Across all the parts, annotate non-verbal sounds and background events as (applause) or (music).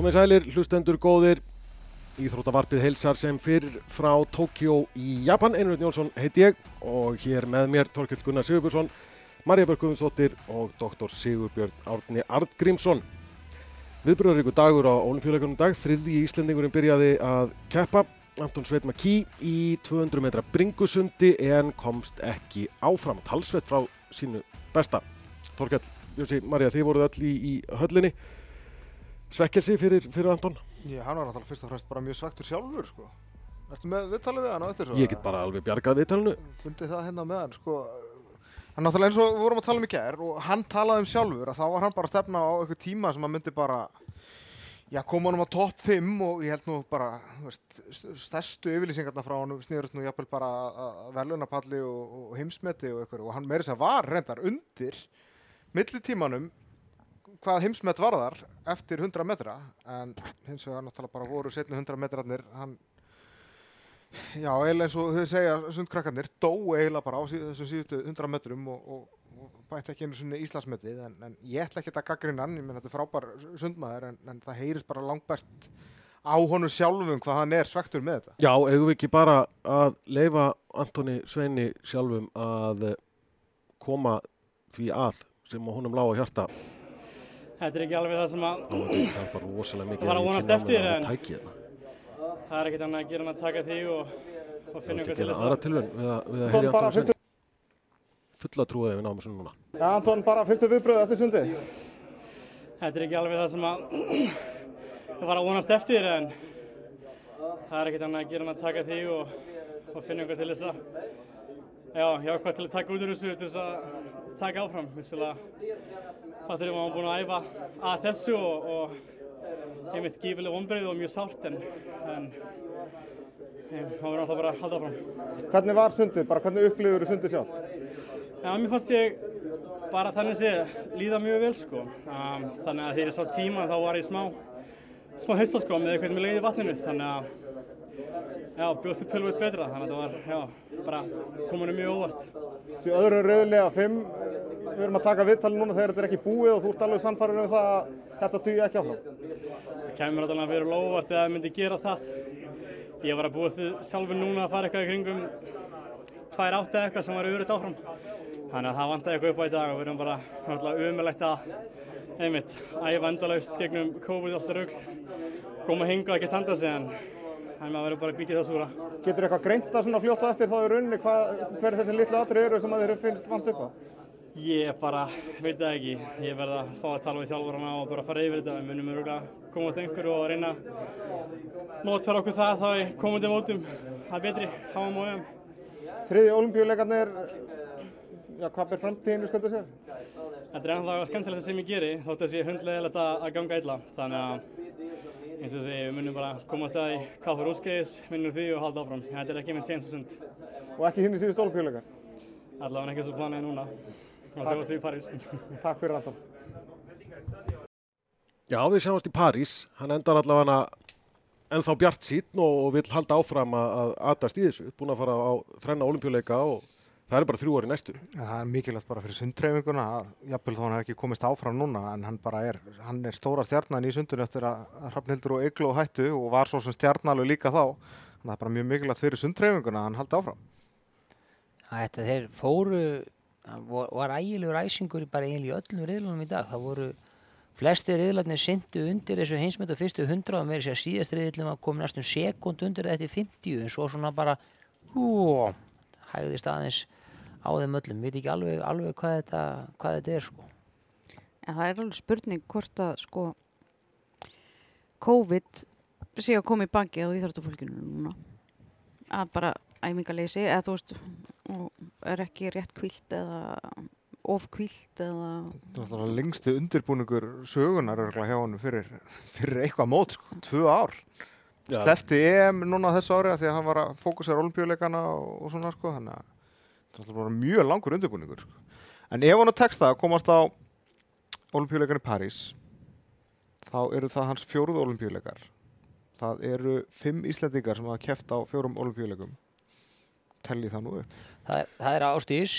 Komið sælir, hlustendur góðir, Íþróttavarpið heilsar sem fyrir frá Tókjó í Japan. Einröðn Jónsson heiti ég og hér með mér Þorkill Gunnar Sigurbjörnsson, Marja Björgumsdóttir og doktor Sigurbjörn Árni Artgrímsson. Viðbröðaríku dagur á olimpíuleikunum dag, þriðji Íslendingurinn byrjaði að keppa. Anton Sveit Makí í 200 metra bringusundi en komst ekki áfram. Talsveit frá sínu besta. Þorkill, Jósi, Marja, þið voruð í, í höllinni. Svekkelsi fyrir, fyrir Anton? Já, hann var náttúrulega fyrst og fremst bara mjög svektur sjálfur, sko. Ertu með viðtalið við hann á eftir svo? Ég get bara alveg bjargað viðtalinu. Fundið það hérna með hann, sko. Hann náttúrulega eins og við vorum að tala um í gær og hann talaði um sjálfur að þá var hann bara að stefna á eitthvað tíma sem hann myndi bara, já, koma hann á topp 5 og ég held nú bara, veist, stærstu yfirlýsingarna frá hann snýðurist nú jafnvel bara að velunapalli og, og heimsmeti og eitthvað og hann meiri sér var reyndar undir millitímanum hvað heimsmet varðar eftir 100 metra en hins vegar náttúrulega bara voru setni 100 metrarnir hann já, eiginlega eins og þau segja sundkrakkarnir, dó eiginlega bara á þessum síðustu 100 metrum og, og, og bætti ekki einu svona Íslandsmetið en, en ég ætla ekki að gaggrina hann, ég menn þetta er frábær sundmaður en, en það heyrist bara langt best á honum sjálfum hvað hann er svektur með þetta. Já, eigum við ekki bara að leifa Antoni Sveini sjálfum að koma því að sem honum lág á hjarta Þetta er ekki alveg það sem að það er Það var að vonast eftir, að en- hérna. það er ekkert annað að gera en að taka því og, og Það finna er ekki ykkur að til gera þess aðra að tilvun við að, við að Kom heyri bara Antoni Sveini fulla trúið við náum þessu núna Já, Anton, bara fyrstu viðbröð eftir sundið. Þetta er ekki alveg það sem að það var að vonast eftir en það er ekkert annað að gera en að taka því og, og finna ykkur til þess að já, ég hvað til að taka út úr þessu til þess að taka áfram vissulega fattur ég að maður búin að æfa að þessu og, og einmitt gífileg vonbreið og mjög sárt en, en ég, maður verður alltaf bara að halda áfram Hvernig var sundið? Bara hvernig upplifur þú sundið sjálf? Já, mér fannst ég bara þannig sé líða mjög vel sko. Um, þannig að þegar ég sá tíma þá var ég smá, smá hausta sko með hvernig mér leiði vatninu. Þannig að, já, bjóðst þið tölvöld betra. Þannig að það var, já, bara kominu mjög óvart. Því öðrum rauðlega fimm, við erum að taka viðtali núna þegar þetta er ekki búið og þú ert alveg sannfærður um það að þetta dugi ekki áfram. Það kemur alltaf að vera óvart eða það myndi gera það. Ég var að búast við sjálfur núna að fara eitthvað í kringum tvær átt eða eitthvað sem var öðruðt áfram. Þannig að það vantaði eitthvað upp á í dag og við erum bara náttúrulega umulegt að einmitt æfa endalaust gegnum COVID alltaf rugl. Koma hinga og ekki standa sig en þannig að maður verður bara að byggja það súra. Getur eitthvað greint það svona fljótt á eftir þá í rauninni hver þessi litlu atrið eru sem að þeir finnst vant upp á? Ég bara veit það ekki. Ég verð að fá að tala við þjálfurana og bara fara yfir þetta. Við munum komast að einhverju og reyna að notfæra okkur það þá í komandi mótum. Það er betri, háum og öfum. Þriði olimpíuleikarnir, hvað ber framtíðinu sköldu sér? Þetta er ennþá skemmtilegt sem ég geri, þótt að sé hundlegilegt að að ganga illa. Eins og segi, við munum bara komast að í káfur útskeiðis, vinnum því og halda áfram. Þetta er ekki minn senst sund. Og ekki þínni síðust olimpíuleikar. Allavega ekki svo planið núna. Og sjáumst við í París. Takk fyrir Anton. Já, við sjáumst í París, hann endar allavega ennþá bjart sín og, vill halda áfram að, að atast í þessu, búin að fara á þrenna olimpíuleika og það er bara þrjú orði næstu. Ja, það er mikilvægt bara fyrir sundtreyfinguna að jafnvel þó hann hef ekki komist áfram núna en hann bara er, hann er stóra stjarnan í sundun eftir að að Hrafnhildur og Eglu hættu og var svo sem stjarnalug líka þá að það er bara mjög mikilvægt fyrir sundtreyfinguna að hann haldi áfram. Þetta þeir fóru, var ægilegur æsingur bara eiginlega í öllum riðlunum í dag. Það voru flestir riðlarnir syndu undir þessu heimsmet á fyrstu hundra og meiri sér síðast riðlum að kom næstum sekund undir þetta í 50 en svo svona bara hú, hægðist aðeins á þeim öllum. Veit ekki alveg, alveg hvað, þetta, hvað þetta er sko. En það er alveg spurning hvort að sko COVID sé að koma í baki á íþróttafólkinu núna. Að bara æfingaleysi eða þú veist er ekki rétt kvilt eða of kvilt eða Það er lengsti undirbúningur sögunar hjá hann fyrir, fyrir eitthvað mót, sko, tvö ár. Slefti EM núna þessu ári af því að hann var að fókusera olimpíuleikana og, og svona sko, þannig að það er bara mjög langur undirbúningur sko. En ef hann að teksta að komast á olimpíuleikan í París, þá eru það hans fjóruð olimpíuleikar. Það eru fimm Íslendingar sem hafa keft á fjórum olimpíuleikum. Telli það nú upp. Það er, það er Ástís,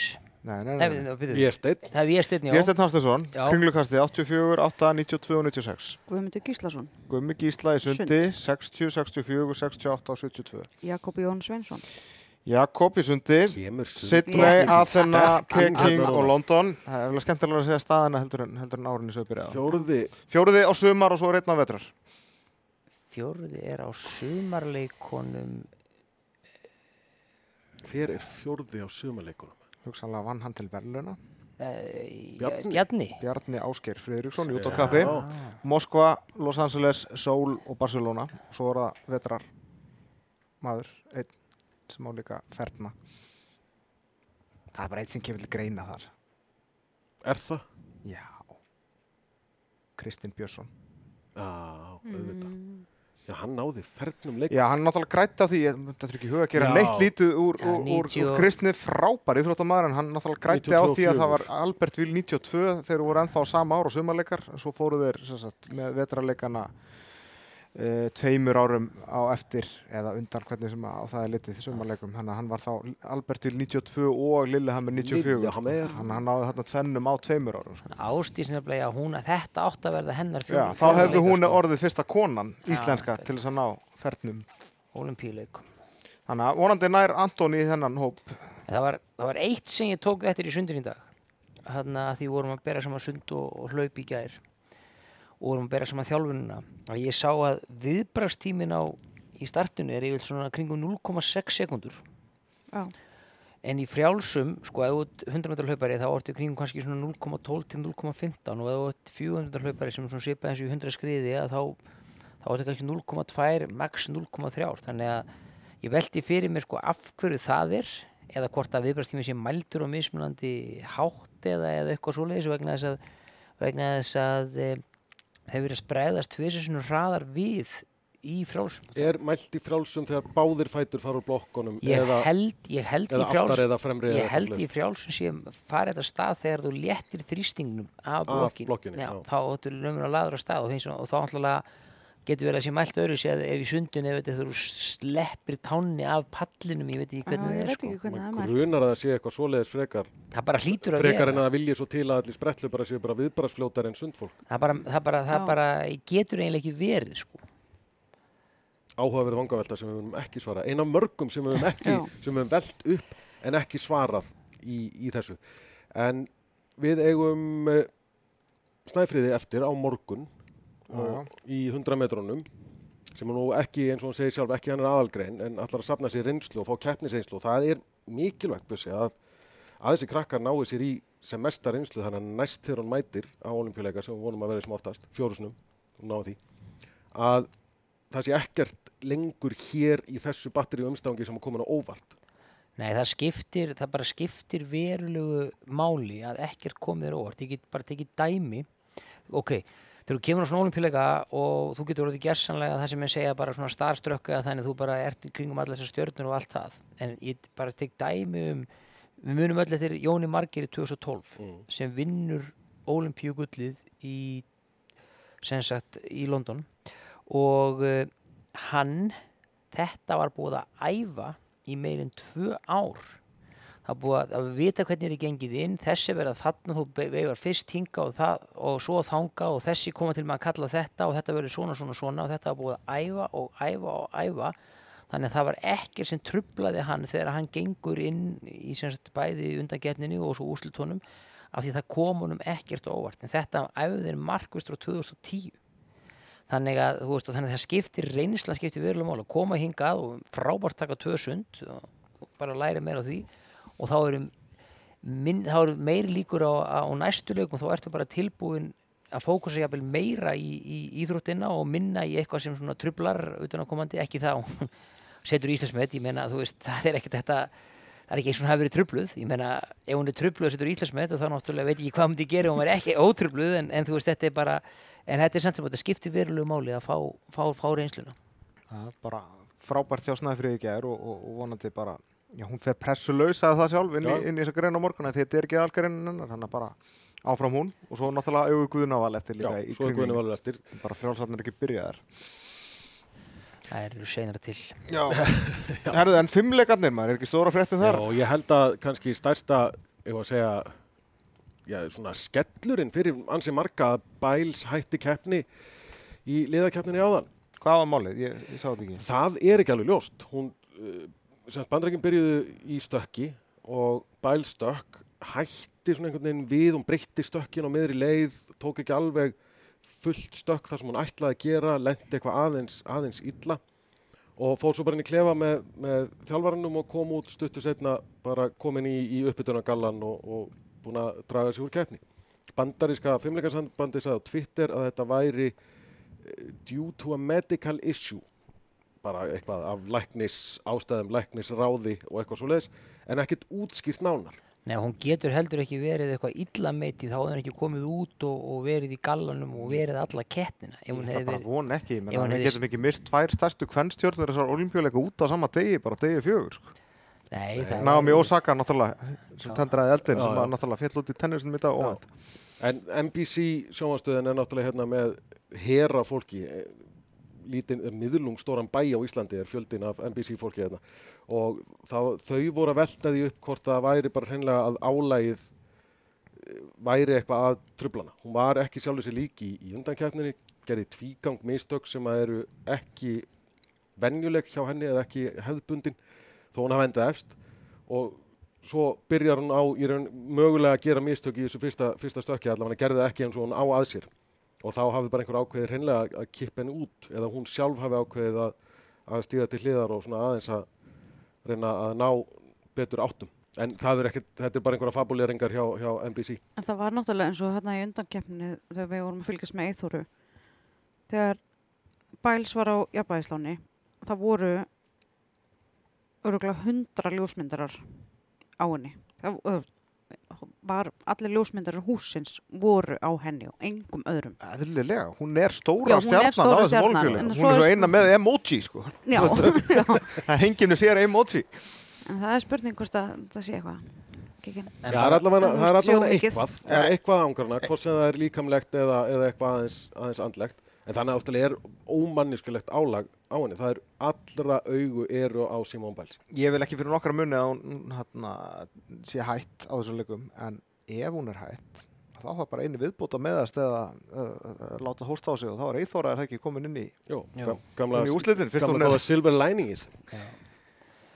er. Vésteinn Hafsteinsson, Já. kringlukasti 84, 8, 92 og 96. Guðmundur Gíslason, Gummi Gísla í sundi, 60, 64, 68 og 72. Jakob Jón Sveinsson, Jakob í sundi, Sydney. Athena, Peking og London. Það er alveg skemmtilega að segja staðina heldur en, heldur en árinni sem við byrjaði á. Fjóruði, Fjóruði á sumar og svo reitna vetrar. Fjórði er á sumarleikonum. hver er fjórði á sumarleikunum? Hugsanlega vann hann til verðluna. Uh, Bjarni. Bjarni. Bjarni Ásgeir Friðriksson í út á Já. kappi. Moskva, Los Angeles, Seoul og Barcelona. Svo er það vetrar maður, einn sem á líka ferna. Það er bara einn sem kemur til greina þar. Er það? Já. Kristinn Björnsson. Já, auðvitað. Já, hann náði fernum leik. Já, hann náttúrulega grætt á því, ég þetta er ekki í huga að gera neitt lítið úr, Já, úr, úr, 90 úr Kristni frábær íþróttamæður en hann náttúrulega grætti á því að það var 92. Albert Vil 92 þegar voru ennþá á sama ár og sumarleikar svo fóru þeir sem sagt, með vetrarleikana e, tveimur árum á eftir eða undan hvernig sem á það er litið sumarleikum, þannig að hann var þá Albert Vil 92 og Lillehammer 94 Lillehammer. hann, hann náði þarna tvennum á tveimur árum sko. Ástís nefnilega að hún að þetta átt að verða hennar Já, fjórði. þá hefði hún orðið fyrsta konan íslenska ok. til þess að ná fernum Olimpíuleikum. þannig að vonandi nær Antoni í þennan hóp Það var, það var eitt sem ég tók eftir í sundin í dag. Þannig að því vorum að bera saman sund og, og hlaup í gær og vorum að bera saman þjálfunina. Og ég sá að viðbrakstímin á í startinu er yfir svona kringum 0,6 sekundur. já, En í frjálsum, sko, þú ert 100 metrar hlaupari þá ertu kringum kannski svona 0,12 til 0,15 og þú ert 400 metrar hlaupari sem svona svipað eins og í 100 skriði að þá, þá ertu kannski 0,2, max 0,3 þannig að ég velti fyrir mér sko af hverju það er eða hvort að viðbrastími sé mældur og mismunandi hátt eða, eða eitthvað svoleiðis vegna þess að, vegna þess að þeir verið að spræðast tvisessunum hraðar við í frjálsum. Er mælt í frjálsum þegar báðir fætur fara úr blokkonum Ég eða, held, ég held eða aftar eða fremri Ég held í frjálsum sé farið þetta stað þegar þú léttir þrýstingnum af blokkin. blokkinni, já, já. þá ættu lögum að laður á stað og, og þá alltaf getur verið að sé mælt öðru sér ef í sundin ef þetta þú sleppir tánni af pallinum, ég veit ekki hvernig það er sko. ekki hvernig það Maður grunar að það sé eitthvað svoleiðis frekar Það bara hlýtur að frekar en vera. að það vilji svo til að allir sprettlu bara séu bara viðbarasfljótar en sundfólk Það bara, það bara, það bara getur eiginlega ekki verið sko. áhugaverð vangavelta sem við höfum ekki svarað ein af mörgum sem við höfum ekki Já. sem við höfum velt upp en ekki svarað í, í þessu en við eigum uh, snæfriði eftir á morgun í 100 metrónum sem er nú ekki, eins og hún segir sjálf, ekki hann er aðalgrein en allar að safna sér reynslu og fá keppnisreynslu og það er mikilvægt bussi að að þessi krakkar nái sér í sem mesta reynslu þannig að næst þegar hún mætir á olimpíuleika sem við vonum að vera sem oftast, fjórusnum og náða því að það sé ekkert lengur hér í þessu batteri umstangi sem er komin á óvart Nei, það skiptir, það bara skiptir verulegu máli að ekkert komið á óvart. Ég get bara tekið dæmi. Ok, þegar þú kemur á svona olimpíuleika og þú getur orðið gersanlega það sem ég segja bara svona starströkka þannig þú bara ert kringum allar þessar stjörnur og allt það. En ég bara tek dæmi um, við munum öll eftir Jóni Margir í 2012 Mm. sem vinnur olimpíugullið í, sem sagt, í London og uh, hann, þetta var búið að æfa í meirinn tvö ár það er búið að, vita hvernig er gengið inn þessi verða þarna, þú veifar fyrst hinga og, það, og svo þanga og þessi koma til með að kalla þetta og þetta verður svona svona svona og þetta var búið að æfa og æfa og æfa. Þannig að það var ekkert sem trublaði hann þegar hann gengur inn í sagt bæði undangetninu og svo úslitónum af því það kom honum ekkert á óvart. En þetta æfðir markvist frá 2010 þannig að, veist, þannig að það skiptir reynslan skiptir verulega mál að koma hingað og frábært taka tvö sund og bara læra meira á því og þá eru, minn, þá eru meiri líkur á, á næstu leikum þá ertu bara tilbúin að fókusa jafnvel meira í, í íþróttina og minna í eitthvað sem svona trublar utan á komandi, ekki þá (laughs) setur Íslandsmet, ég meina, þú veist, (laughs) það er ekkert þetta það er ekki eins og hún hafi verið trubluð ég meina, ef hún er trubluð og setur Íslandsmet þá náttúrulega veit ég ekki hvað hún gera. Ef hún er ekki (laughs) ótrubluð en, en þú veist, þetta er bara en þetta er samt sem þetta skiptir verulegu máli að fá, fá, fá reynsluna. Það er bara frábært hjá Snæfriði gær og, og, og vonandi bara, já hún fer pressuleus að það sjálf inn í, Já. inn í þessa grein á morgun en þetta er ekki algreinin hennar, þannig að bara áfram hún og svo náttúrulega auðvitað Guðnaval eftir Já, líka í kringlunni. valur eftir bara frjálsarnir ekki byrjaðar það eru seinara til Já, (laughs) herruðu en fimmleikarnir maður, er ekki stóra fréttin þar? Já, ég held að kannski stærsta ef að segja, já, svona skellurinn fyrir ansi marga að Bæls hætti keppni í liðakeppninni áðan. Hvað var málið? Ég, ég sá þetta ekki. Það er ekki alveg ljóst. Hún, uh, sem bandrækjum byrjuðu í stökki og Bæl stökk hætti svona einhvern veginn við, hún breytti stökkin á miðri leið, tók ekki alveg fullt stökk þar sem hún ætlaði að gera, lendi eitthvað aðeins, aðeins illa og fór svo bara inn í klefa með, með þjálfarannum og kom út stuttu setna bara komin í, í uppbytunargallan og, og búin að draga sig úr keppni. Bandaríska fimmleikarsambandi sagði á Twitter að þetta væri eh, due to a medical issue bara eitthvað af læknis ástæðum, læknis ráði og eitthvað svo leiðis en ekkert útskýrt nánar. Nei, hún getur heldur ekki verið eitthvað illa meitið, þá hefur hún ekki komið út og, og verið í gallanum og verið alla hún Það hefði bara verið, von ekki, menn við hefði- getum ekki mist tvær stærstu kvennstjórnir þessar olimpíuleika út á sama degi, bara degi fjögur. Sko. nei, það Naomi Osaka náttúrulega, sem tendraði eldin, Já, sem var náttúrulega fjall út í tennisinum í dag óvænt. En NBC sjónvastöðin er náttúrulega hérna með hera fólki, lítinn miðlungstóran bæ á Íslandi er fjöldin af NBC fólki hérna. Og þá, þau voru að velta því upp hvort það væri bara hreinlega að álægið eh, væri eitthvað að trublana. Hún var ekki sjálfur sér lík í, í undankeppninni, gerði tvígang mistök sem að eru ekki venjuleg hjá henni eða ekki hefðbundin þó hún hafa endað efst. Og svo byrjar hún á í raun mögulega að gera mistök í þessu fyrsta, fyrsta stökki allavega hann gerði það ekki eins og hún á að sér og þá hafði bara einhver ákveðið hreinlega að- kippa henni út eða hún sjálf hafi ákveðið að, að stíga til hliðar og svona aðeins að reyna að ná betur áttum. En það er ekkert, þetta er bara einhverja fabuleringar hjá, hjá NBC En það var náttúrulega eins og hérna í undankeppni þegar við vorum að fylgjast með Eithóru þegar Bæls var á jafnbæðisláni það voru öruglega hundra ljósmyndarar á henni. Það var allir ljósmyndarar húsins voru á henni og engum öðrum Eðlilega, hún er stóra Já, hún er stjarnan á stóra stjarnan, olimpíuleika. en Hún svo er er svo eina með emoji, sko. Já. (laughs) Það er (laughs) henginu sér emoji. en það er spurning hvort að það sé eitthvað Kikkin. En Já, það er allavega, er eitthvað, er eitthvað ángrana, hvort sem það er líkamlegt eða, eða eitthvað aðeins, aðeins andlegt. En þannig áttalega er ómanniskulegt álag á henni. Það er allra augu eru á Simón Bæls. Ég vil ekki fyrir nokkra munni að hún hana, sé hætt á þessum leikum, en ef hún er hætt, þá það bara einu viðbúta meðast eða uh, láta hósta á sig og þá er Eithóra er það ekki komin inn í, gam- gamla, inn í úslitin. Gamla góða silver liningið.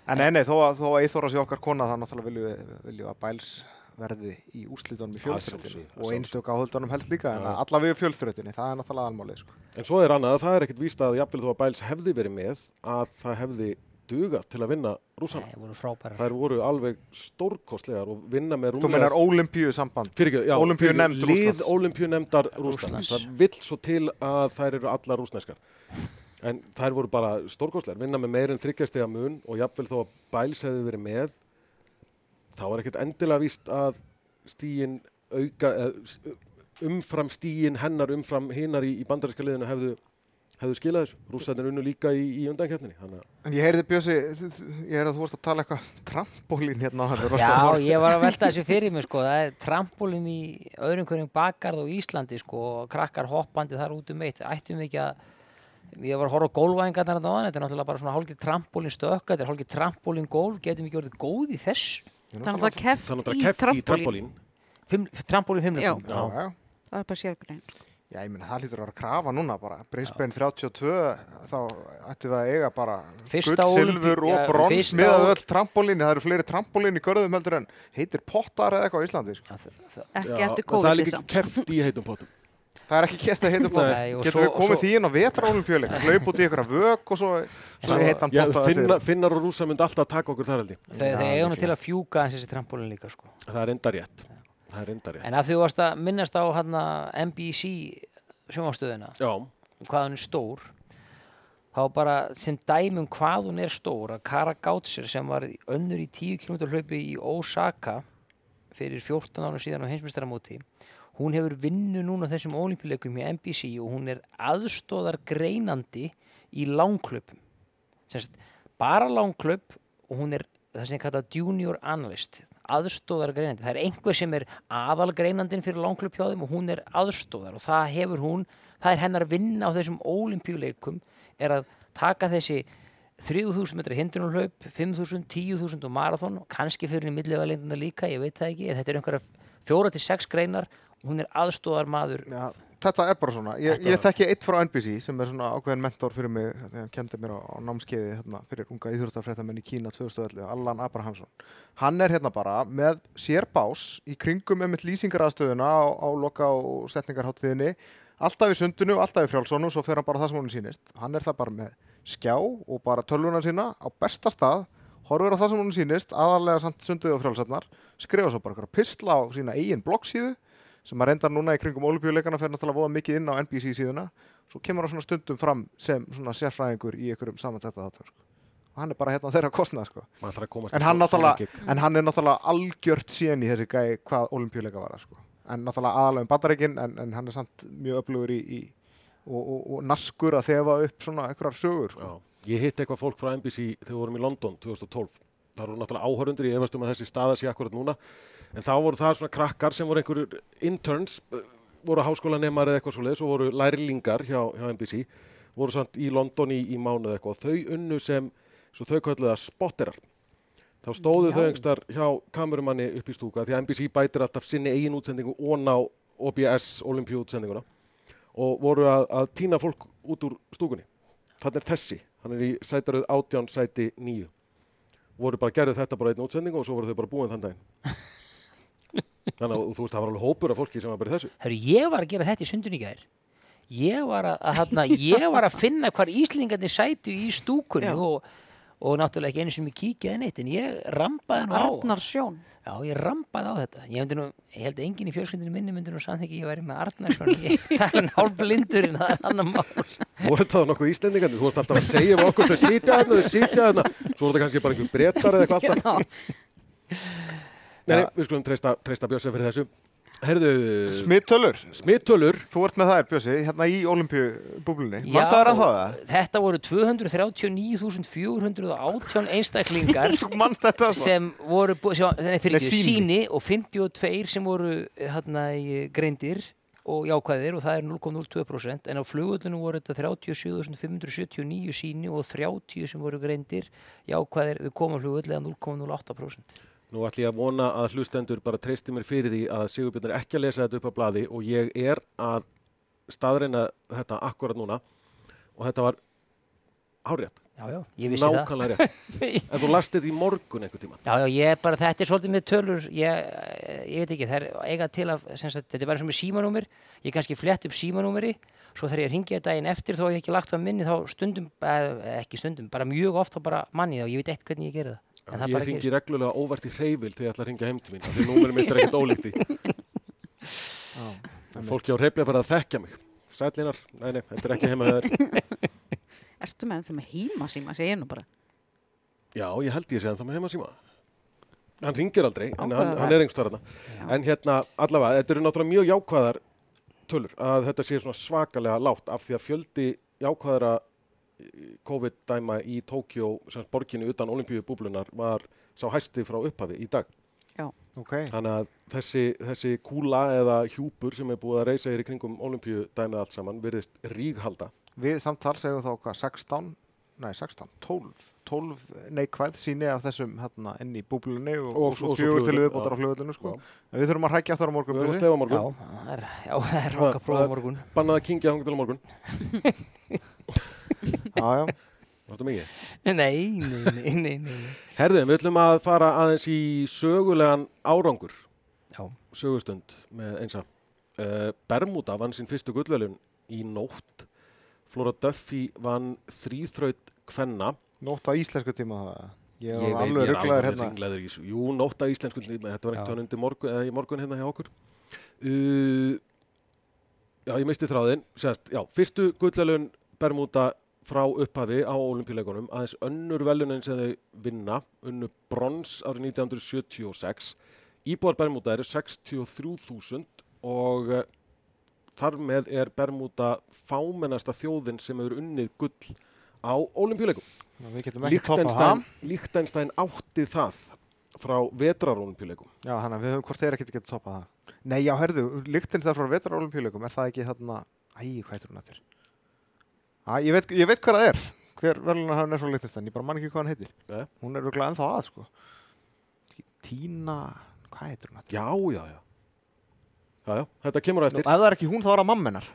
En nei, nei, þó að, þó að Eithóra sé okkar kona, þá náttúrulega viljum við, viljum að Bæls verði í úslitunum í að og einstök áhöldunum helst líka, en Já. allavega í fjölþröttinni, það er náttúrulega almálið, sko. En svo er annað að það er ekkert víst að jafnvel þó að Bæls hefði verið með að það hefði dugað til að vinna rússana. Nei, voru frábærar. Þær voru alveg stórkostlegar og vinna með Þú rúmlega... meinar Ólimpíu samband. Fyrir ekki, já, Ólympíunefnd fyrir lið Rússlands. Ólimpíunemndar Rússlands. Rússlands. Það vill svo til að þær eru allar rússneskar. En þær voru bara stórkostlegar, vinna með meir en þryggjastega mun og jafnvel þó að Bæls hefði verið með, þá er ekkert endilega víst að stíin auka, eða, umfram stíin hennar umfram hinnar í, í bandaríska liðinu hefðu, hefðu skilað þessu. Rússarnir unnu líka í, í að En ég heyrði Bjössi, ég heyrði að þú varst að tala eitthvað trampólín hérna á hann. Já, ég var að velta (laughs) þessu fyrir mig sko, það er trampolín í öðrum hverjum bakgarð á Íslandi sko, og krakkar hoppandi þar út um eitt, ættum við ekki að, ég var að horfa á gólvæðingarnar þarna á hann, þetta er náttúrulega bara svona hálfgeir trampolín stökka, þetta er hálfgeir trampolín gólf, getum við ekki orðið góð í þessu? Það er keft þannig að í í trampolín. trampolín. Fimm, trampolín fimmleikum? Já, já. Það er bara sérgrein. Já, ég meina, það lítur að vera að krafa núna bara. Brisbane 32, þá ættum við að eiga bara gull, silfur og brons með öll trampolíni. Það eru fleiri trampolíni í görðum heldur en heitir pottar eða eitthvað á Íslandi. Sko. Ekki eftir en Það er COVID líka keft í heitum potum. Það er ekki kert að heitum pottar. Nei, og Getur svo- við komið svo- því inn á vetraolimpíuleika, hlaup út í einhverja vök og svo, svo heitan potta finna, finnar og rúsa myndi alltaf taka okkur þar held ég. Þau eiga líklega. til að fjúka eins þessi trampolín líka sko. Það er enda rétt. Það er enda rétt. En að þú varst að minnast á hana, NBC sjónvastöðina, Já, hvað hún er stór þá bara sem dæmum hvað hún er stór að Kara Gátsir sem var í- önnur í 10 km hlaupi í Osaka fyrir 14 árum síðan á heimsmyndstaramóti hún hefur vinnu núna þessum olimpíuleikum í NBC og hún er aðstóðar greinandi í langklöpum bara langklöp og hún er það sem ég kalla junior analyst aðstóðar greinandi, það er einhver sem er aðal greinandin fyrir langklöp hjá þeim og hún er aðstóðar og það hefur hún það er hennar vinna á þessum olimpíuleikum er að taka þessi 3000 metra hindrunarhlaup, 5000, 10.000 og marathon, kannski fyrir í millivæðalindina líka, ég veit það ekki, en þetta er einhverja fjóra til sex greinar og hún er aðstóðar maður. Já, þetta er bara svona. Ég, ég þekki eitt frá NBC sem er svona ákveðin mentor fyrir mig þegar hann kendi mér á, á námskeiði hérna, fyrir unga íþjóðstafréttamenn í Kína 2011, Allan Abrahamsson. Hann er hérna bara með sér bás í kringum með lýsingaraðstöðuna á, á loka og setningarháttiðinni, alltaf í sundinu, alltaf í frjálsónu svo fer hann bara það sem hún sýnist. Hann er það bara með skjá og bara tölvuna sína á besta stað, horfur á það sem hún sýnist, aðalega samt sunduði og frjálsarnar, skrifa svo bara eitthvað pistla á sína eigin bloggsíðu sem að reyndar núna í kringum olimpíuleikana fer náttúrulega voða mikið inn á NBC síðuna svo kemur hann svona stundum fram sem svona sérfræðingur í einhverjum samantætta þáttum sko. og hann er bara hérna þeirra kostnað sko. Maður en, hann en hann er náttúrulega algjört síðan í þessi gæi hvað olimpíuleika var sko. en náttúrulega aðalega um bandaríkin en, en hann er samt mjög öflugur í, í og, og, og naskur að þefa upp svona einhverjar sögur sko. Já. Ég hitt eitthvað fólk frá NBC þegar við vorum í London 2012. Það voru náttúrulega áhörundur, ég efast um að þessi staða sé akkurat núna. En þá voru það svona krakkar sem voru einhverjur interns, eh, voru háskólanemar eða eitthvað svoleiðis og voru lærlingar hjá, hjá NBC. Voru samt í London í, í mánuð eitthvað og þau unnu sem, svo þau kölluðu það spotterar. Þá stóðu þau Já. einhverstar hjá kamerumanni upp í stúka því að NBC bætir alltaf sinni eigin útsendingu og ná OBS olimpíu útsendinguna og voru að, að týna fólk út úr stúkunni. Þannig er þessi, hann er í sætaröð átján sæti nýju. Voru bara gerðu þetta bara einn útsendingu og svo voru þau bara búin þann daginn. (laughs) Þannig að þú veist, það var alveg hópur af fólki sem var bara í þessu. Hörru, ég var að gera þetta í sundun í gær. Ég var að, að, hana, ég var að finna hvar Íslingarnir sætu í stúkunni og, og náttúrulega ekki einu sem ég kíkjaði neitt, en ég rambaði nú á. Arnar Sjón. Já, ég rambaði á þetta. Ég, nú, ég held að enginn í fjölskyldinu minni myndi nú samþykja að ég væri með Arnarsson. Ég (laughs) það er hálf blindurinn, það er annar mál. Voru það nokkuð Íslendingarnir? Þú varst alltaf að segja um okkur þau sitja þarna, þau sitja þarna. Svo voru það kannski bara einhver brettar eða eitthvað alltaf. Nei, nei, við skulum treysta, treysta Björnsef fyrir þessu. Herðu, Smittölur, smittölur. þú ert með þær Bjössi hérna í olimpíubúblunni Varst það að það það? Þetta voru 239.418 einstaklingar (laughs) mannst sem voru, fyrir ekki, sýni. síni og 52 sem voru hérna í greindir og jákvæðir og það er 0,02% en á flugullinu voru þetta 37.579 síni og 30 sem voru greindir jákvæðir við komum flugull eða 0,08%. Nú ætlum ég að vona að hlustendur bara treysti mér fyrir því að Sigurbjörn er ekki að lesa þetta upp á blaði og ég er að staðreina þetta akkurat núna og þetta var hárjætt, Já, já, ég vissi það. nákvæmlega rétt. (laughs) En þú last þetta í morgun einhvern tíman. Já, já, ég er bara, þetta er svolítið með tölur, ég, ég veit ekki, það er eiga til að, sagt, þetta er bara sem með símanúmer, ég kannski flett upp símanúmeri, svo þegar ég ringi þetta daginn eftir þó ég ekki lagt á minni þá stundum, ekki stundum, bara mjög ofta bara manni þá, ég veit eitt hvernig ég geri það. En það Ég ringi reglulega óvart í hreyfil þegar ég ætla að ringja heim til mín. Því númerið mitt er ekkert ólíkt í. (laughs) Fólki á hreyfli að fara að þekkja mig. Sætlinar, nei, nei, þetta er ekki heima. (laughs) Ertu með þetta með heimasíma, segir ég nú bara. Já, ég held ég að það með heima síma. Hann ringir aldrei, en hann, hann er einhverstaðar þarna. Já. En hérna, allavega, þetta eru náttúrulega mjög jákvæðar tölur að þetta sé svona svakalega látt af því að fjöldi jákvæðara COVID-dæma í Tókjó, sem sagt borginni utan olimpíubúblunar, var sá hæsti frá upphafi í dag. Ok, Þannig að þessi, þessi kúla eða hjúpur sem er búið að reysa hér í kringum olimpíudæmið allt saman virðist ríghalda. við samtal segjum þá hvað, 16, nei 16, 12, 12 neikvæð síni af þessum hérna inn í búblunni og, Og- og, svo og fjögur til viðbótar á flugvöldinu sko. Við þurfum að hrækja aftur á morgun. Við höfum Bjössi. stefa á Já, morgun. það er, já, það er roka prófa það- morgun. Bannað að kingja hangið til á morgun. (laughs) Já, já. Þetta er mikið. Nei, nei, nei, nei. Herðum, við ætlum að fara aðeins í sögulegan árangur, Já, sögustund með einsa. Uh, Bermuda vann sín fyrstu gullvelun í nótt. Flora Duffy vann þrýþraut kvenna. Nótt á íslensku tíma það. Ég Ég er veit, alveg ég er alveg hérna. ringlaður í þessu. Jú, nótt á íslensku tíma, þetta var einhvern veginn morgun, eða í morgun hérna hjá okkur. Uh, já, ég misti þráðinn. Sérst, já, fyrstu gullvelun Bermuda frá upphafi á olimpíuleikunum. Aðeins önnur velunin sem þau vinna, unnu brons árið 1976. Íbúar Bermuda eru 63.000 og uh, þar með er Bermuda fámennasta þjóðin sem hefur unnið gull á olimpíuleikum. Við getum ekki toppað það. Líktenstein, Líktenstein átti það frá vetrarolimpíuleikum. Já, þannig að við höfum hvort þeir ekki getið toppað það. Nei, já, herðu, líktinn það frá vetrarolimpíuleikum, er það ekki þarna, æ, hvað heitir hún eftir? Æ, ég veit, ég veit hvað það er. hver hann er svo litist ég bara man ekki hvað hann heitir Nei. hún er örgulega ennþá að sko Tína, hvað heitir hún? aftur? Já, já, já. Já, já, þetta kemur á eftir. ef það er ekki hún þá er það mamma hennar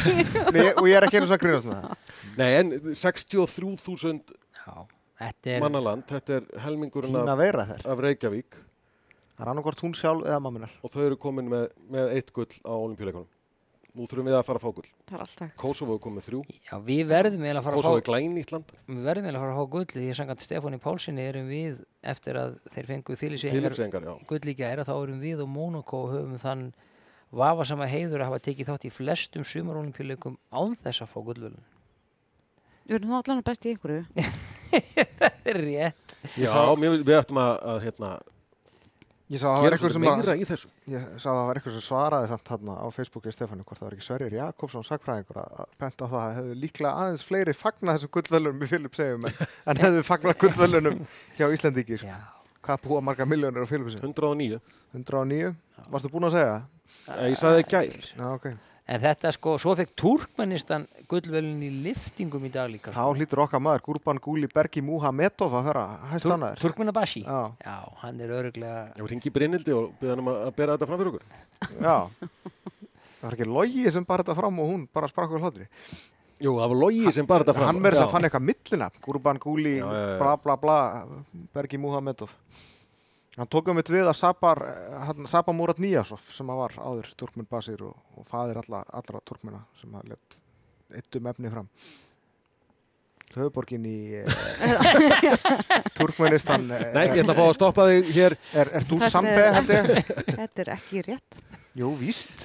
(laughs) Nei, og ég er ekki einu svona að grínast með það Nei, en 63.000 Já, þetta er, mannaland, þetta er helmingurinn af, af Reykjavík það er annarkvort hún sjálf eða mamma hennar og þau eru komin með, með eitt gull á olimpíuleikunum. Nú þurfum við að fara að fá gull. Það er alltaf. Kosovo er komið með þrjú, já, við verðum eiginlega að fara að Kosovo fá er glænýtt land, við verðum eiginlega að fara að fá gull því að samkvæmt Stefáni Pálssoni erum við eftir að þeir fengu fylgisvegingar Filipsengar, já. gull í gæra þá erum við og Monaco höfum þann vafasama heiður að hafa tekið þátt í flestum sumarolimpíuleikum án þess að fá gullvölun Við erum nú allan að best í einhverju. Það (laughs) er rétt Já, sá- mér, við ættum að, að hérna, Ég sá að það var gera eitthvað sem að meira í þessu. Ég sá að það var eitthvað sem svaraði samt þarna á Facebooki Stefánu hvort það var ekki Sverrir Jakobsson sagfræðingur að að benda á það að hefðu líklega aðeins fleiri fagnað þessum gullvölunum í Filip segjum en, en hefðu fagnað gullvölunum hjá Íslandíkir. Já, Hvað búa marga miljónir á Filip segjum? 109. 109? Varstu búinn að segja? Eh, Ég sagði það í gær. Já, ok. En þetta sko, svo fekk Turkmenistan gullvölun í liftingum í dag líka Þá sko. hlýtur okkar maður Gurban Gúli Bergi Muhamedov að vera hæst Tur annaður. Turkmenabashi Já, Já, hann er öruglega Ég ringi Brynildi og byrða hann um að bera þetta fram fyrir okkur. já. Það var ekki logi sem bara þetta fram og hún bara sprakk á hlátri. Jú, það var logi sem bara þetta fram. Hann verður Já. að fann eitthvað millina. Gurban Gúli, Já, já, já. bla bla bla, Bergi Muhamedov. Hann tók um eitt við að Sabar, hann, Saba Murat Níasov sem var áður Turkmen Basir og, og faðir alla, allra Turkmena sem að let eitt um efni fram. Höfuborgin í eh, (laughs) Turkmenistan eh, Nei, ég ætla að fá að stoppa þig hér. er, er þú Þetta sambe er- held ég? Þetta er ekki rétt. Jú, víst.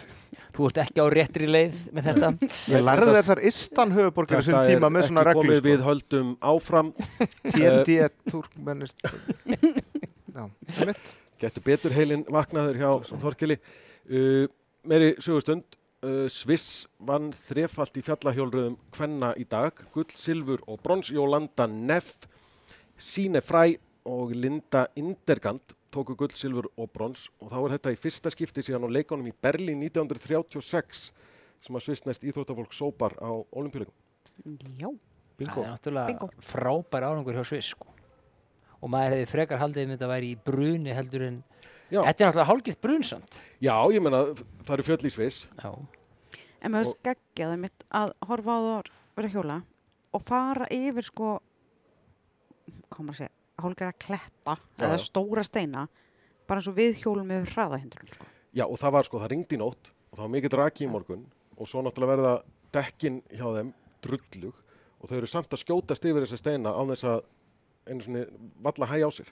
Þú ert ekki á réttri leið með þetta Ég lærði þessar istan höfuborgir sem tíma með svona ekki reglu komið sko. við höldum áfram. TNT Turkmenist Getur betur heilin vaknaður hjá Þorkeli. Uh, meiri sögustund. Uh, Sviss vann þrefalt í fjallahjólröðum Kvenna í dag. Gull, silfur og brons. Jólanda Neff, Sine Fræ og Linda Indergand tóku gull, silfur og brons. Og þá er þetta í fyrsta skipti síðan á leikonum í Berlín 1936 sem að svissnest íþróttafólk sópar á olimpíuleikum. Já. Það er náttúrulega Bingo. frábær árangur hjá Sviss sko. Og maður hefði frekar haldið um þetta væri í bruni heldur en Já, Þetta er náttúrulega hálgitt brunsamt já ég menna það eru fjöll í Sviss. Já, En mér finnst geggjaði mitt að horfa á það vera að hjóla og fara yfir sko, maður að segja, hálfgerða kletta Já, eða stóra steina, bara eins og við hjólum yfir hraðahindrun. Sko. Já, og það var sko, það ringdi í nótt og það var mikið draki í morgun og svo náttúrulega verða dekkin hjá þeim drullug og þau eru samt að skjótast yfir þessa steina á þess að einu svona valla hæg á sér.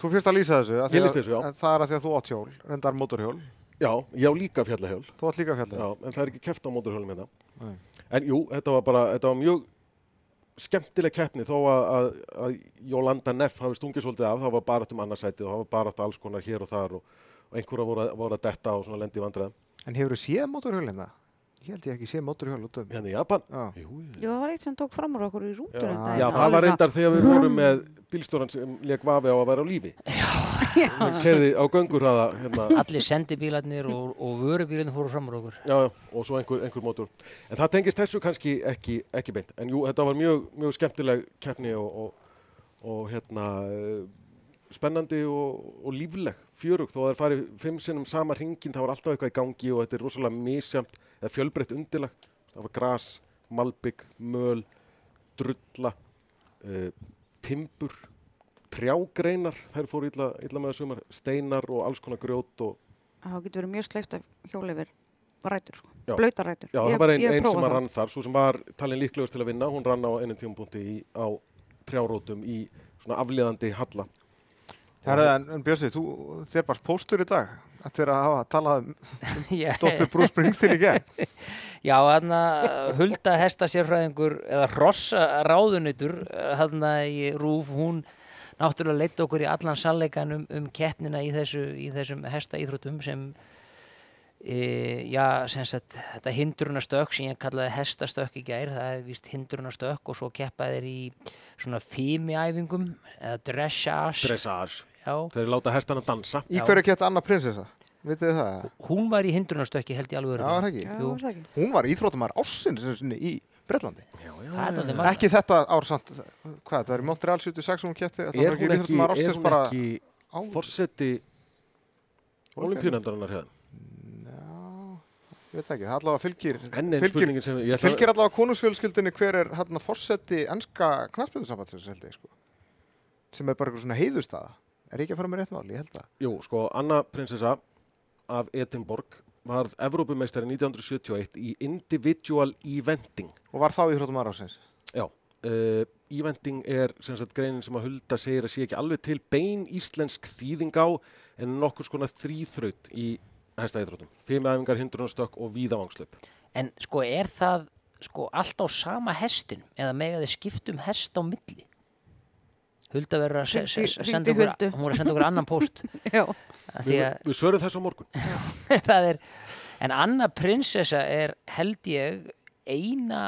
Þú fyrst að lýsa þessu að Ég lýsti þessu, já. en Það er að því að þú átt hjól, reyndar mótorhjól Já, ég á líka fjallahjól, Þú átt líka fjallið já, en það er ekki keft á móturhjólum hérna. Nei. En jú, þetta var bara, þetta var mjög skemmtileg keppni þó að, að, að Jólanda Neff hafi stungið svolítið af, það var bara um annarsætið og það var bara alls konar hér og þar og, og einhverja voru, að- voru að detta og svona lendi vandræðum. En hefur þú séð mótorhjól hérna? Ég held ég ekki séð mótorhjól út um Hérna í Japan, Já, jú. Jú, það var eitt sem tók fram á okkur í rútur. Já, já það var reyndar þegar við vorum með bílstjóran sem leik vafi á að vera á lífi. Hann kerði á göngurhraða hérna, allir sendibílarnir og, og vörubílarnir fóru fram úr okkur já, já, og svo einhver, einhver mótor. En það tengist þessu kannski ekki, ekki beint. En jú, þetta var mjög, mjög skemmtileg keppni og, og, og hérna, eh, spennandi og, og lífleg, fjörug. Þó að það er farið fimm sinnum sama hringin, það var alltaf eitthvað í gangi og þetta er rosalega misjamt, eða fjölbreytt undirlag. Það var gras, malbygg, möl, drulla, uh, timbur, trjágreinar, þær fóru illa, illa með sumar, steinar og alls konar grjót og Það getur verið mjög sleift að hjóla yfir rætur, sko. Já. Blautar rætur. Já, Ég- það var ein, ég hef ein sem það. rann þar, svo sem var talin líklegust til að vinna, hún rann á einu tímapunkti í, á trjárótum í svona afliðandi halla. En, en Björsi, þú þér bara póstur í dag eftir að hafa talað um (laughs) Dr. Bruce Springsteen í gegn (laughs) Já, hann hulda hesta sérfræðingur eða hrossa ráðunitur hann í Rúf, hún náttúrulega leitt okkur í allan sannleikan um, um keppnina í, þessu, í þessum hesta íþróttum sem e, já, sem sagt þetta hindrunastökk sem ég kallaði hestastökk í gær, það er víst hindrunastökk og svo keppa þeir í svona fímiæfingum eða dressage Dressage. Já, Þeir láta hestana dansa. Í hverju gett Anna prinsessa? Vitið þið það? hún var í hindrunastökki held ég alveg Já, var það örugglega. ekki? Já, Jú. var það ekki? Hún var einu sinni í er magnað. Ekki þetta ár samt, hvað, það er í Montreal 76 sem hún kæfti, það Er hún ekki, er ekki á... forseti olimpíunendarinnar hérna? Ég veit ekki, það allavega fylgir, Enn einn fylgir, spurningin sem ég fylgir allavega konungsfjölskyldinni hver er hérna fórseti ennska knastbjörnsambandsins held ég, sko. Sem er bara eitthvað svona heiðustaða. Er ekki að fara með rétt mál? Ég held það. Jú, sko, Anna prinsessa af Edinborg varð Evrópumeistari 1971 í individual eventing. Og var þá íþróttamaður ársins. Já, uh, eventing er sem sagt greinin sem að Hulda segir að sé ekki alveg til bein íslensk þýðing á en nokkur skona þrýþraut í hestaíþróttum. Fimm æfingar, hindrunarstökk og víðavangslöp. En sko er það sko allt á sama hestin eða mega þið skiptum hest á milli? Hulda verður að se- se- Hringdu- senda okkur, hún er að senda okkur annan post (laughs) Við, við svörum þess á morgun. (laughs) það er en Anna prinsessa er held ég eina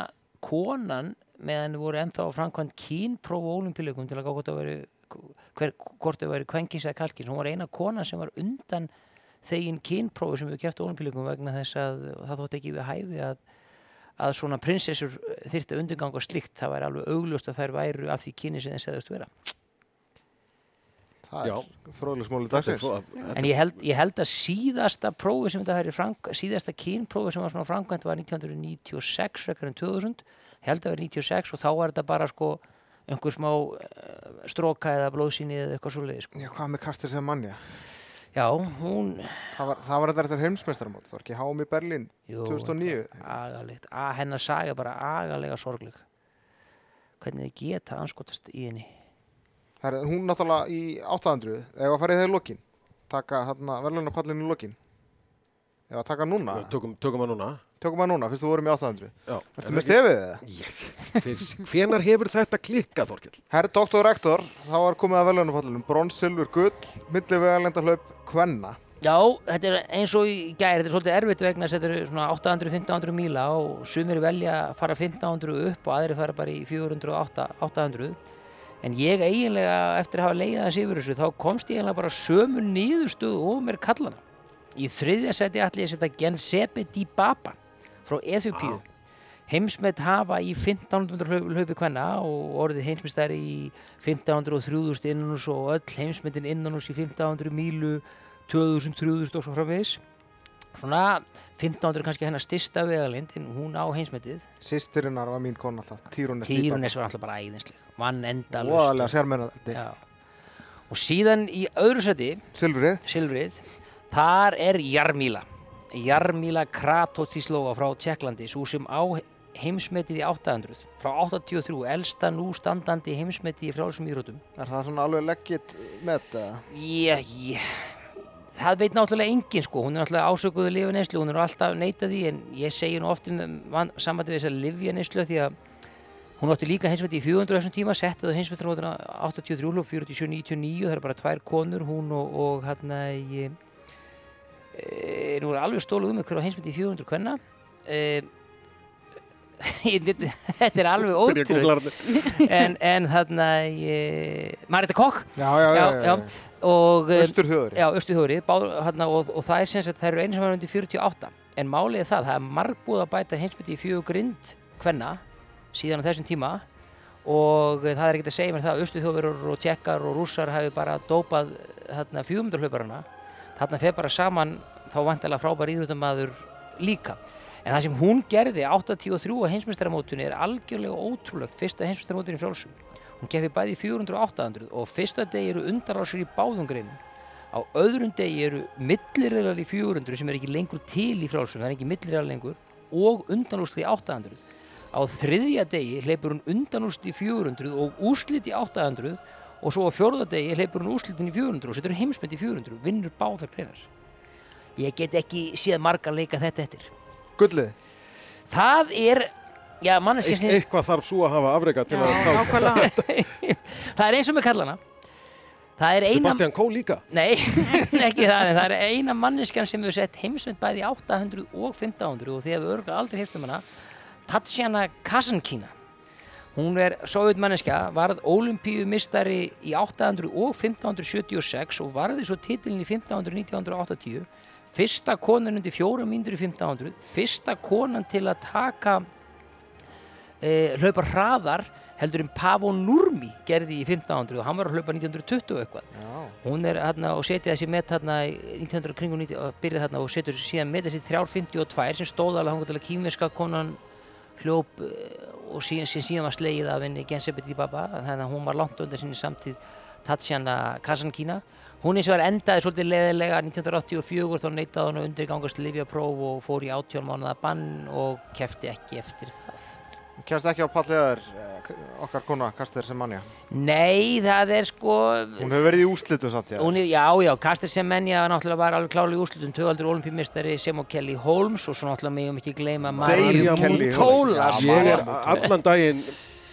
konan meðan voru ennþá framkvæmt kínpróf og olimpíuleikum til að gá hvort það veri hver, hvort það veri kvenkins eða kalkins hún var eina konan sem var undan þegin kínprófi sem við kæftu olimpíuleikum vegna þess að það þótt ekki við hæfi að að svona prinsessur þyrfti að undurganga slíkt, það væri alveg augljóst að þær væru af því kyni sem þeir segðast vera Það Já. er er dagsins. En ég held, ég held að síðasta prófi sem þetta hefði frank, síðasta kynprófi sem var svona framkvæmt var 1996 frekar en 2000, ég held að vera 96 og þá var þetta bara sko einhver smá uh, stróka eða blóðsýni eða eitthvað svoleiði sko. Já, hvað með kastir sem manja? Já, hún, Það var, það var þetta eftir heimsmeistaramót, það var ekki í Berlín jú, 2009. agalegt, hennar saga bara agalega sorgleg. Hvernig þið geta anskotast í henni. Það er hún náttúrulega í 800, eða að fara í þeir lokin, taka verðlunarpallin í lokin. Eða að taka núna, Tökum, tökum að núna. Tökum að núna, fyrst þú vorum í 800. Já. Ertu með stefið eða? (laughs) Yes. Hvenær hefur þetta klikkað, Þorkell? Herr doktor rektor, þá var komið að verðlunarpallinum, brons, silfur, gull, milli vegalendarhlaup, kvenna. Já, þetta er eins og í gæri, þetta er svolítið erfitt vegna þess að þetta eru svona 800-1500 míla og sumir velja að fara 1500 upp og aðri fara bara í 400-800 en ég eiginlega eftir að hafa leiðað þessi yfir þessu þá komst ég eiginlega bara sömu nýðustöðu og mér kallana í þriðja seti ætli ég að setja Gensepe Dibaba frá Eþjopíu heimsmet hafa í 1500 hlaup- hlaupi kvenna og orðið heimsmeistari í 1500 og 3000 innanús og öll heimsmetin innanús í 1500 mílu 2000, 3000 og svo framvegis. Svona 1500 er kannski hennar styrsta vegalind en hún á heimsmetið. Sýstirinnar var mín kona alltaf, Týrunes Týrunes var alltaf bara æðinsleg vann endalust og síðan í öðru seti Silfrið, Silfrið, þar er Jarmíla Jarmíla Kratotislova frá Tjekklandi svo sem á heimsmetið í 800 frá 83, elsta nú standandi heimsmetið í frálsum írótum er það svona alveg leggitt með þetta? Já, já, það veit náttúrulega enginn sko, hún er náttúrulega ásökuðu lifineyslu, hún er alltaf neitað því en ég segi nú oft um samvætti við þess að lifineyslu því að hún átti líka heimsmeti í 400 þessum tíma, setti það heimsmetrarmótuna 83 hljóf, 47, 99, það er bara tvær konur, hún og, og hérna í, e, nú er alveg stóluð um hver á heimsmeti í 400 hvenna e, þetta er alveg ótrúð (laughs) en, en þarna e, Marita Kokk Já, já, já. Já, já. og og, og það er sem sagt, það eru einu sem var undir 48 en málið er það, það er margbúð að bæta heimsmyndi í fjögur grind hvenna síðan á þessum tíma. Og það er ekkert að segja mér það að Östuþjóður og tjekkar og rússar hafi bara dópað hérna, fjúmyndarhlauparana þarna fer bara saman þá vantilega frábær íþróttamaður líka. En það sem hún gerði 83 á heimsmyndaramótunni er algjörlega ótrúlegt fyrsta heimsmyndaramótunni í frjálsum. Hún kefi bæði í 400 og 800 og fyrsta degi eru undarásir í báðum greinum. Á öðrum degi eru millirreðlar í 400 sem er ekki lengur til í frjálsum það er ekki millirreðlar lengur og undanúsli í 800 á þriðja degi hleypur hún undanúsli í 400 og úslit í 800 og svo á fjórða degi hleypur hún úslitin í 400 og setur heimsmynd í 400 vinnur báðar greinar ég get ekki séð marga leika þetta eftir Gullið. það er já, Eit, sem eitthvað þarf svo að hafa afreika til já, að stá. nákvæmlega. (laughs) það er eins og með kallana það er eina Sebastian Kó líka. Nei, (laughs) ekki það, en það er eina manneskjan sem hefur sett heimsvend bæði í 800 og 1500 og þið hefur örgulega aldrei heyrt um hana Tatjana Kasankina hún er sovjetmanneskja varð olimpíumistari í 800 og 1576 og varði svo titilin í 1500 1980 fyrsta konan undir fjórum mínútur í 1500 fyrsta konan til að taka e, hlaupa hraðar heldur en Pavo Nurmi gerði í 1500 og hann var að hlaupa 1920 og eitthvað. Já. hún er hérna og setja þessi met hérna í 1900 kringum 90 og byrjaði þarna og setur síðan met þessi 352 sem stóð alveg hann til að kýmverska konan hljóp eh, og síðan, síðan, var slegið af henni Gensebeti Baba þannig að hún var langt undan sinni samtíð Tatjana Kasankina hún eins og var endaði svolítið leðilega 1984 þá neitaði hann að undirgangast Livjapróf og fór í 18 mánuða bann og kefti ekki eftir það Kjæmst ekki á palliðar okkar kona, Kaster Semanja. Nei, það er sko Hún hefur verið í úslitum samt, já. Hún, er- já, já, Kastir Semenya náttúrulega var alveg klárlega í úrslutum tögaldur olimpíumistari sem og Kelly Holmes og svo náttúrulega megum ekki gleyma Kelly Mútóla Ég er allan daginn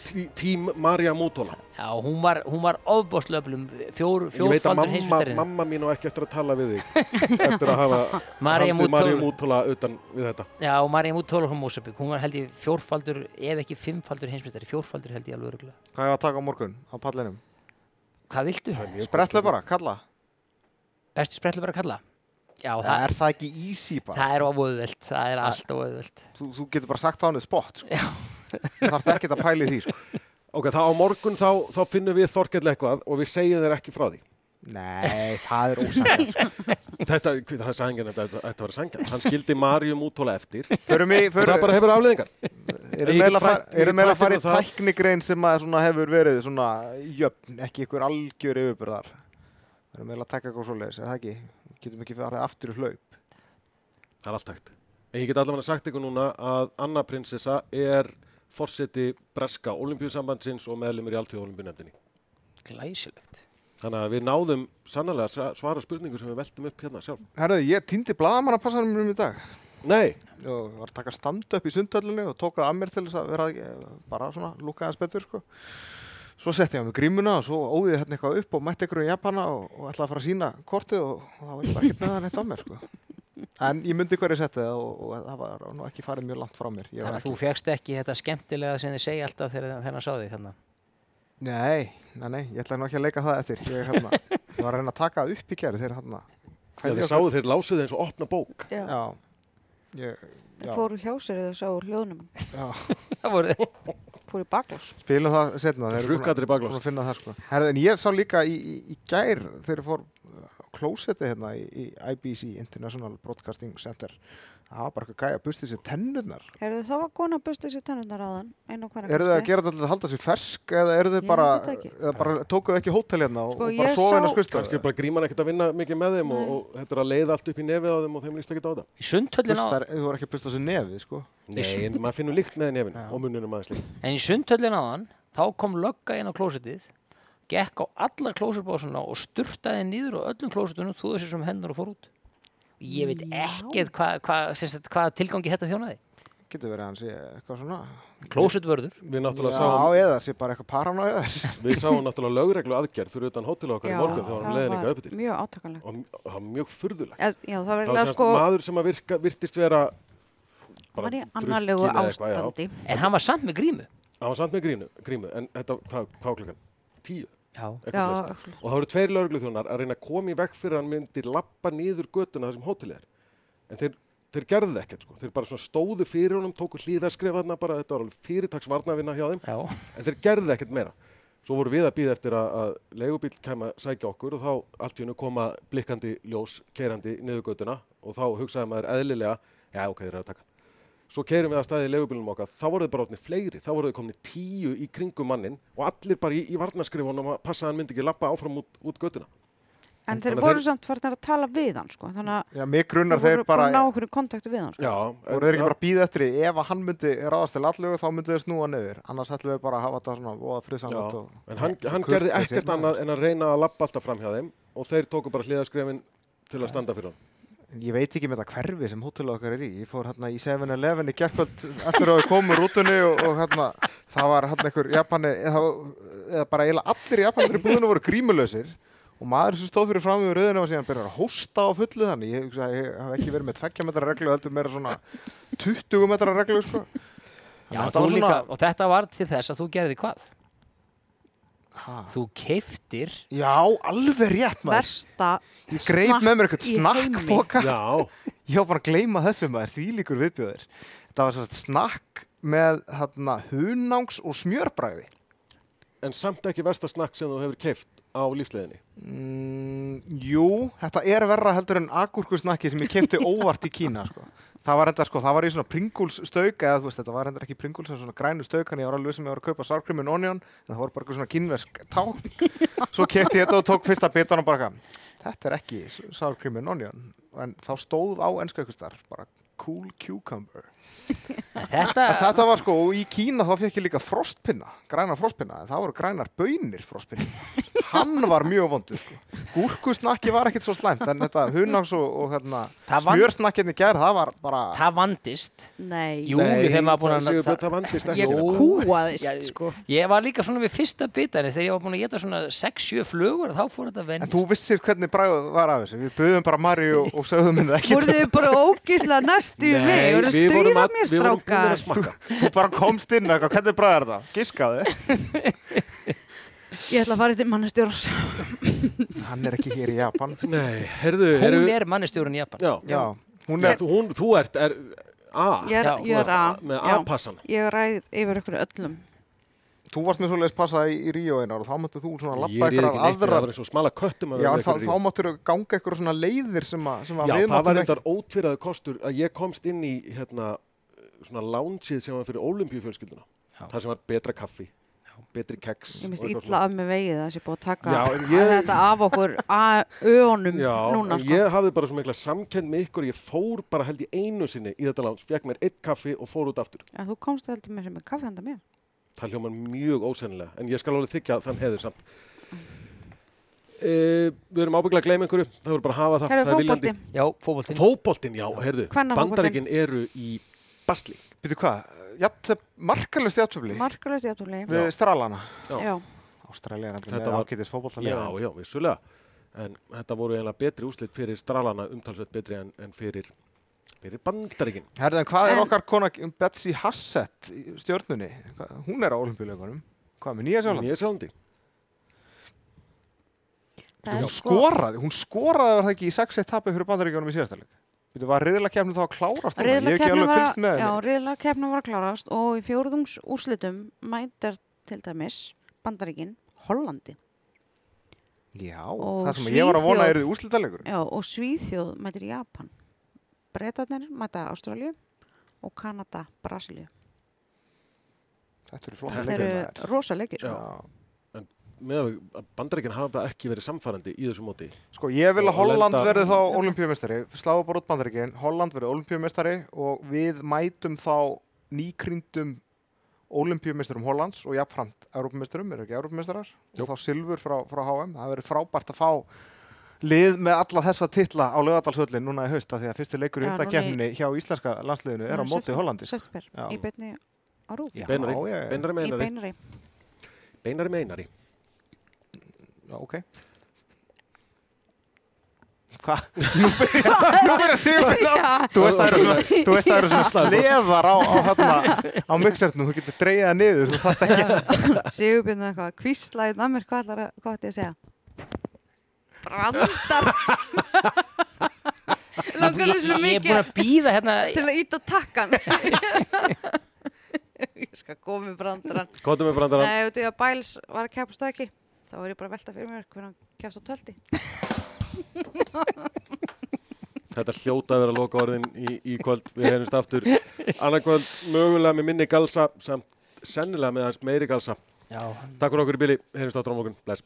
tí- tím Marja Mútola. Já, hún var, hún var ofbóðslöflum fjór, Ég veit að fjórfaldur mamma, heimsvistarinn mamma mín á ekki eftir að tala við þig eftir að hafa (laughs) haldið Marja Mútóla Mútola utan við þetta. Já, og Marja Mútóla frá Mósabík hún var held ég fjórfaldur, ef ekki fimmfaldur heimsvistarinn fjórfaldur held ég alveg öruglega Hvað er að taka á morgun á pallinum? Hvað viltu? Sprettlega bara, kalla. Bestu spretlu bara kalla? Já, Það það, er það ekki easy bara. það er ofauðvelt, það er allt ofauðvelt Þú, þú getur bara sagt það á henni Ok, þá á morgun þá, þá finnum við Þorkell eitthvað og við segjum þér ekki frá því. Nei, það er sko. (laughs) Þetta, það er sangjan, þetta ætti að vera sangjan. Hann skildi Marju Mútola eftir Förum í, og það förum, bara hefur afleðingar. erum get að fara í tæknigrein sem hefur verið svona jöfn, ekki ykkur algjör yfirbyrðar. Erum meila að taka eitthvað svoleiðis, er það ekki? Getum ekki farið aftur í hlaup. Það er allt. En ég get allavega sagt ykkur núna að Anna prinsessa er forseti breska olimpíusambandsins og meðlumir í alltíða olimpíunefndinni. Glæsilegt Þannig að við náðum sannlega að sva- svara spurningu sem við veltum upp hérna sjálf. Herðu, ég týndi bladamann að passa um í dag. Nei, og var að taka stand upp í sundhöllinni og tók það að mér til þess að vera eh, bara svona lúka aðeins betur sko. Svo setti ég á mig grímuna og svo óði ég hérna eitthvað upp og mætti ykkur í Japana og, og ætlaði að fara að sína kortið og, og það var ekkert með það neitt á mér sko. En ég myndi hver ég setti það og, og það var nú ekki farið mjög langt frá mér. Þannig að þú fegst ekki þetta skemmtilega sem þið segja alltaf þegar hann sá þig hérna. nei, nei, nei, ég ætlaði nú ekki að leika það eftir. Ég, hérna, var að reyna að taka upp í gerð þegar hérna. ja, þið sáðu þeir lásuð eins og opna bók. Já. Já, ég, já, Fóru hjá sér eða sáu hljóðnum. já. (laughs) Það voru, Fóru í baklás. Spilum það setna. Hrukkaðir í baklás. sko. Herðu, en ég sá líka í, í, í gær þegar fór klósetti hérna í, í IBC, International Broadcasting Center. Það var bara eitthvað gæja að busti sér tennurnar. Herðu það var kona að busta sér tennundar áðan, einu og hvernig eru þið að gera þetta til að halda sér fersk eða eru Ég bara, það ekki. bara tókuðu ekki hótel hérna og, Sko, og bara sofa hérna skustu Kannski er bara gríman ekkert að vinna mikið með þeim og, og þetta er að leiða allt upp í nefið á þeim og þeim líst ekkert á þetta. í sundhöllin á, þú voru ekki að busta sér nefið sko. Nei, en maður finnur líkt með nefin og munnunum aðeins líka. en í sundhöllin á hann, þá kom lögga inn á klósettið, gekk á alla klósetbásuna og sturtaði niður á öllum klósettunum, þú þessi sem hendur og fór út. Ég veit Já. ekkert hvað hva, hvað tilgangi þetta þjónaði. getur verið að hann sé eitthvað svona Klósettvörður. Við náttúrulega já, sáum, eða sé bara eitthvað paranoið (laughs) við sáum náttúrulega lögreglu aðgerð fyrir utan hótel okkar í morgun þegar hann leiðin eitthvað upp til. mjög átakanlegt. Og það var mjög furðulegt. Já, já, það var sem sko, maður sem að virka, virtist vera bara í annarlegu eða eitthvað, já. ástandi. En hann var samt með grímu. Hann var samt með grínu, grímu, en þetta, hvað, klukkan? Tíu? Já. Já. Og það voru tveir lögregluþjónar að reyna að koma í vekk fyrir að hann myndi lappa niður göttuna þar sem hótelið er. En þeir, þeir gerðu það ekkert, sko. Þeir bara stóðu fyrir honum, tóku hlýðarskrif þarna bara, þetta var alveg fyrirtaksvarnavinna hjá þeim, Já. en þeir gerðu ekkert meira. Svo voru við að býða eftir að, að leigubíl kæma að sækja okkur og þá allt í hennu koma blikkandi ljós keirandi niður göttuna og þá hugsaði maður eðlilega, já ok, þeir eru að taka. Svo keirum við að staði í leigubílunum okkar, þá voru þið bara orðinni fleiri, þá voru þið komin tíu í kringum mannin og allir bara í, í varnaskrifunum að passa að hann myndi ekki lappa áfram út, út göttuna. En þeir voru þeir- samt farin að tala við hann, sko. Þannig að þeir þeir voru bara að ná okkur í kontakti við hann, sko. Já, voru þeir ekki bara að býða eftir því ef hann myndi ráðast til allugu þá myndi þeir snúa niður annars ætlum við bara að hafa þetta svona voða friðsamlegt Já, og en hann, hann gerði ekkert maður. annað en að reyna að lappa alltaf fram hjá þeim og þeir tóku bara hliðaskrefin til að standa fyrir hann. Ég veit ekki með þetta hverfi sem hótelið okkar er í. Ég fór hérna í 7-Eleven í gerkvöld eftir að við komum úr rútunni og, og hérna, það var hérna einhver Japani, eða, eða bara eiginlega allir Japanir í búðinu voru grímulösir og maður sem stóð fyrir fram í rauðinu og síðan byrjar að hósta á fullu þannig. Ég, hugsa, ég hef ekki verið með 2 metra reglu, heldur meira svona 20 metra reglu, sko. Já, Þetta líka, svona- og þetta var til þess að þú gerði hvað? Ha. Þú keiftir Já, alveg rétt maður. Versta Ég greip með mér eitthvað snakkboka. Já, (laughs) Ég var bara að gleyma þessu maður, því líkur viðbjöður. Þetta var svona snakk með hérna, hunangs og smjörbræði. En samt ekki versta snakk sem þú hefur keift á lífsleðinni. Mm, jú, þetta er verra heldur en agúrkusnakki sem ég kefti óvart í Kína sko. Það var enda sko, það var í svona Pringles stauk eða þú veist, þetta var enda ekki Pringles en svona grænu stauk en ég var alveg sem ég var að kaupa and onion en það voru bara eitthvað svona kínversk tá (laughs) Svo kefti ég þetta og tók fyrsta bitan og bara þetta er ekki and onion en þá stóð á enska ykkur starf bara cool cucumber Þetta, þetta var sko, og í Kína þá fekk ég líka frostpinna, græna frostpinna, en það voru grænar bönir frostpinna. Hann var mjög vondur sko. Gúrkusnakki var ekkert svo slæmt, en þetta hunangs og, og hérna, smjörsnakkinni gerð, það var bara... það vandist. Nei, Jú, þegar maður búin að- Sigur, það- það vandist ekki. ég kúaðist, Já, sko. Ég var líka svona við fyrsta bitarni þegar ég var búin að geta svona 6-7 flugur þá fór þetta að En þú vissir hvernig bræðu var af þessu. Við buðum bara Mari og, (laughs) og sögðum henni ekki. Voruð þið bara ógíslega næstu í mig? Vorum stríða mér, við vorum búin að strákar? smakka. Þú bara komst inn eitthvað, hvernig bræður þetta? Giskaði. Ég ætla að fara til mannestjóras. Hann er ekki hér í Japan. Nei, herðu, Hún erum- er mannistjórun í Japan. Já, Já, hún er... hún, þú ert er, A. Ég er, Já, ég er ert að, með A-passan. ég ræð yfir ykkur öllum. Þú varst með svoleiðis passa í, í Ríó einar og þá máttu þú svona Ég lappa er ekki eitthvað neitt, það aðra var eins og smala köttum að Já, vera með þá, ykkur í þá Ríó. máttur ganga eitthvað svona leiðir sem, að, sem að Já, það var reyndar ótvíraði kostur að ég komst inn í hérna, svona loungeið sem var fyrir olimpíufjölskylduna. Já. Það sem var betra kaffi, betri keks. Ég minnst eitthvað illa af mig vegið að það sé búið að taka Já, ég- þetta af okkur að öðunum Já, núna, en sko. ég hafði bara svo mikla samkend með Það hljómar mjög ósennilega, en ég skal alveg þykja þann heiður samt. E, við erum ábygglega að gleyma einhverju, það voru bara að hafa það, Herru, það er viljandi. fótbolti. Já, fótboltinn. Fótboltinn, já, heyrðu, Kvennafótboltinn. bandaríkin eru í basli. Býtu hvað? Jafn, markalust jafntöfli Markalöst í afturli. við stralana. Já. Já. Ástralja er var- ágætis fótbolta Já, já, vissulega. En þetta voru eiginlega betri úslit fyrir stralana, umtalsveit betri en, en fyrir, fyrir bandaríkin. Herðan, hvað er En- okkar kona Betsy Hassett í stjórnunni? Hún er á olimpíuleikunum. Hvað með Nýja Sjáland? Nýja sjálfandi. Það Hún sko, skoraði, hún skoraði var það ekki í 6-1 tapið fyrir bandaríkjónum í síðastaleg. Býtu, var riðlakefni þá að klárast alveg var, var að klárast og í fjóruðungs úrslitum mætar til dæmis bandaríkin Hollandi. Já, Og það sem ég var að vona Svíþjóð- er þið úrslitalegur. Já, og Svíþjóð mætir Japan. Bretarnir mæta Ástralju og Kanada Brasilíu. Þetta eru flott Þetta eru rosa leikir. Já. Sko. Með að bandaríkin hafa ekki verið samfærandi í þessu móti. Sko, ég vil að Holland verði þá olimpíumestari, sláðu bara út bandaríkin, Holland verði olimpíumestari og við mætum þá nýkrindum olimpíumestarum Hollands og jafnframt Európumestarum, eru ekki Európumestarar? Jú. Og þá silfur frá, frá HM. Það verður frábært að fá lið með alla þessa titla á lögadalsöllin núna í haust af því að fyrsti leikur í undakefninni hjá íslenska landsliðinu er á móti Hollandi. Já. í beinni á. Já, Beinari, meinari, beinari. meinari. Já, ok. Hvað? Nú (laughs) nú byrja sigur Þú veist það eru svona, þú veist það eru svona sleðar á, á, hérna, á mixernum, þú getur dreigið það niður, þú þarft ekki Sigurbjörn eitthvað, kvíslaðið að mér, hvað ætlar að, hvað ætti að segja? Brandar. (laughs) Langar Ég, þess svo ég er búin mikið að býða hérna. til að íta takkan. (laughs) ég skal koma með brandarann. Kvotum við brandarann. Nei, út í að Bæls var að keppa stöki, þá var ég bara að velta fyrir mér hvernig hann keppst á tölti. (laughs) Þetta hljóta að vera loka orðin í, í kvöld. Við heyrumst aftur annar kvöld mögulega með minni galsa samt sennilega með hans meiri galsa. Já, Takk fyrir okkur í bili. Heyrumst aftur á morgun. Bless.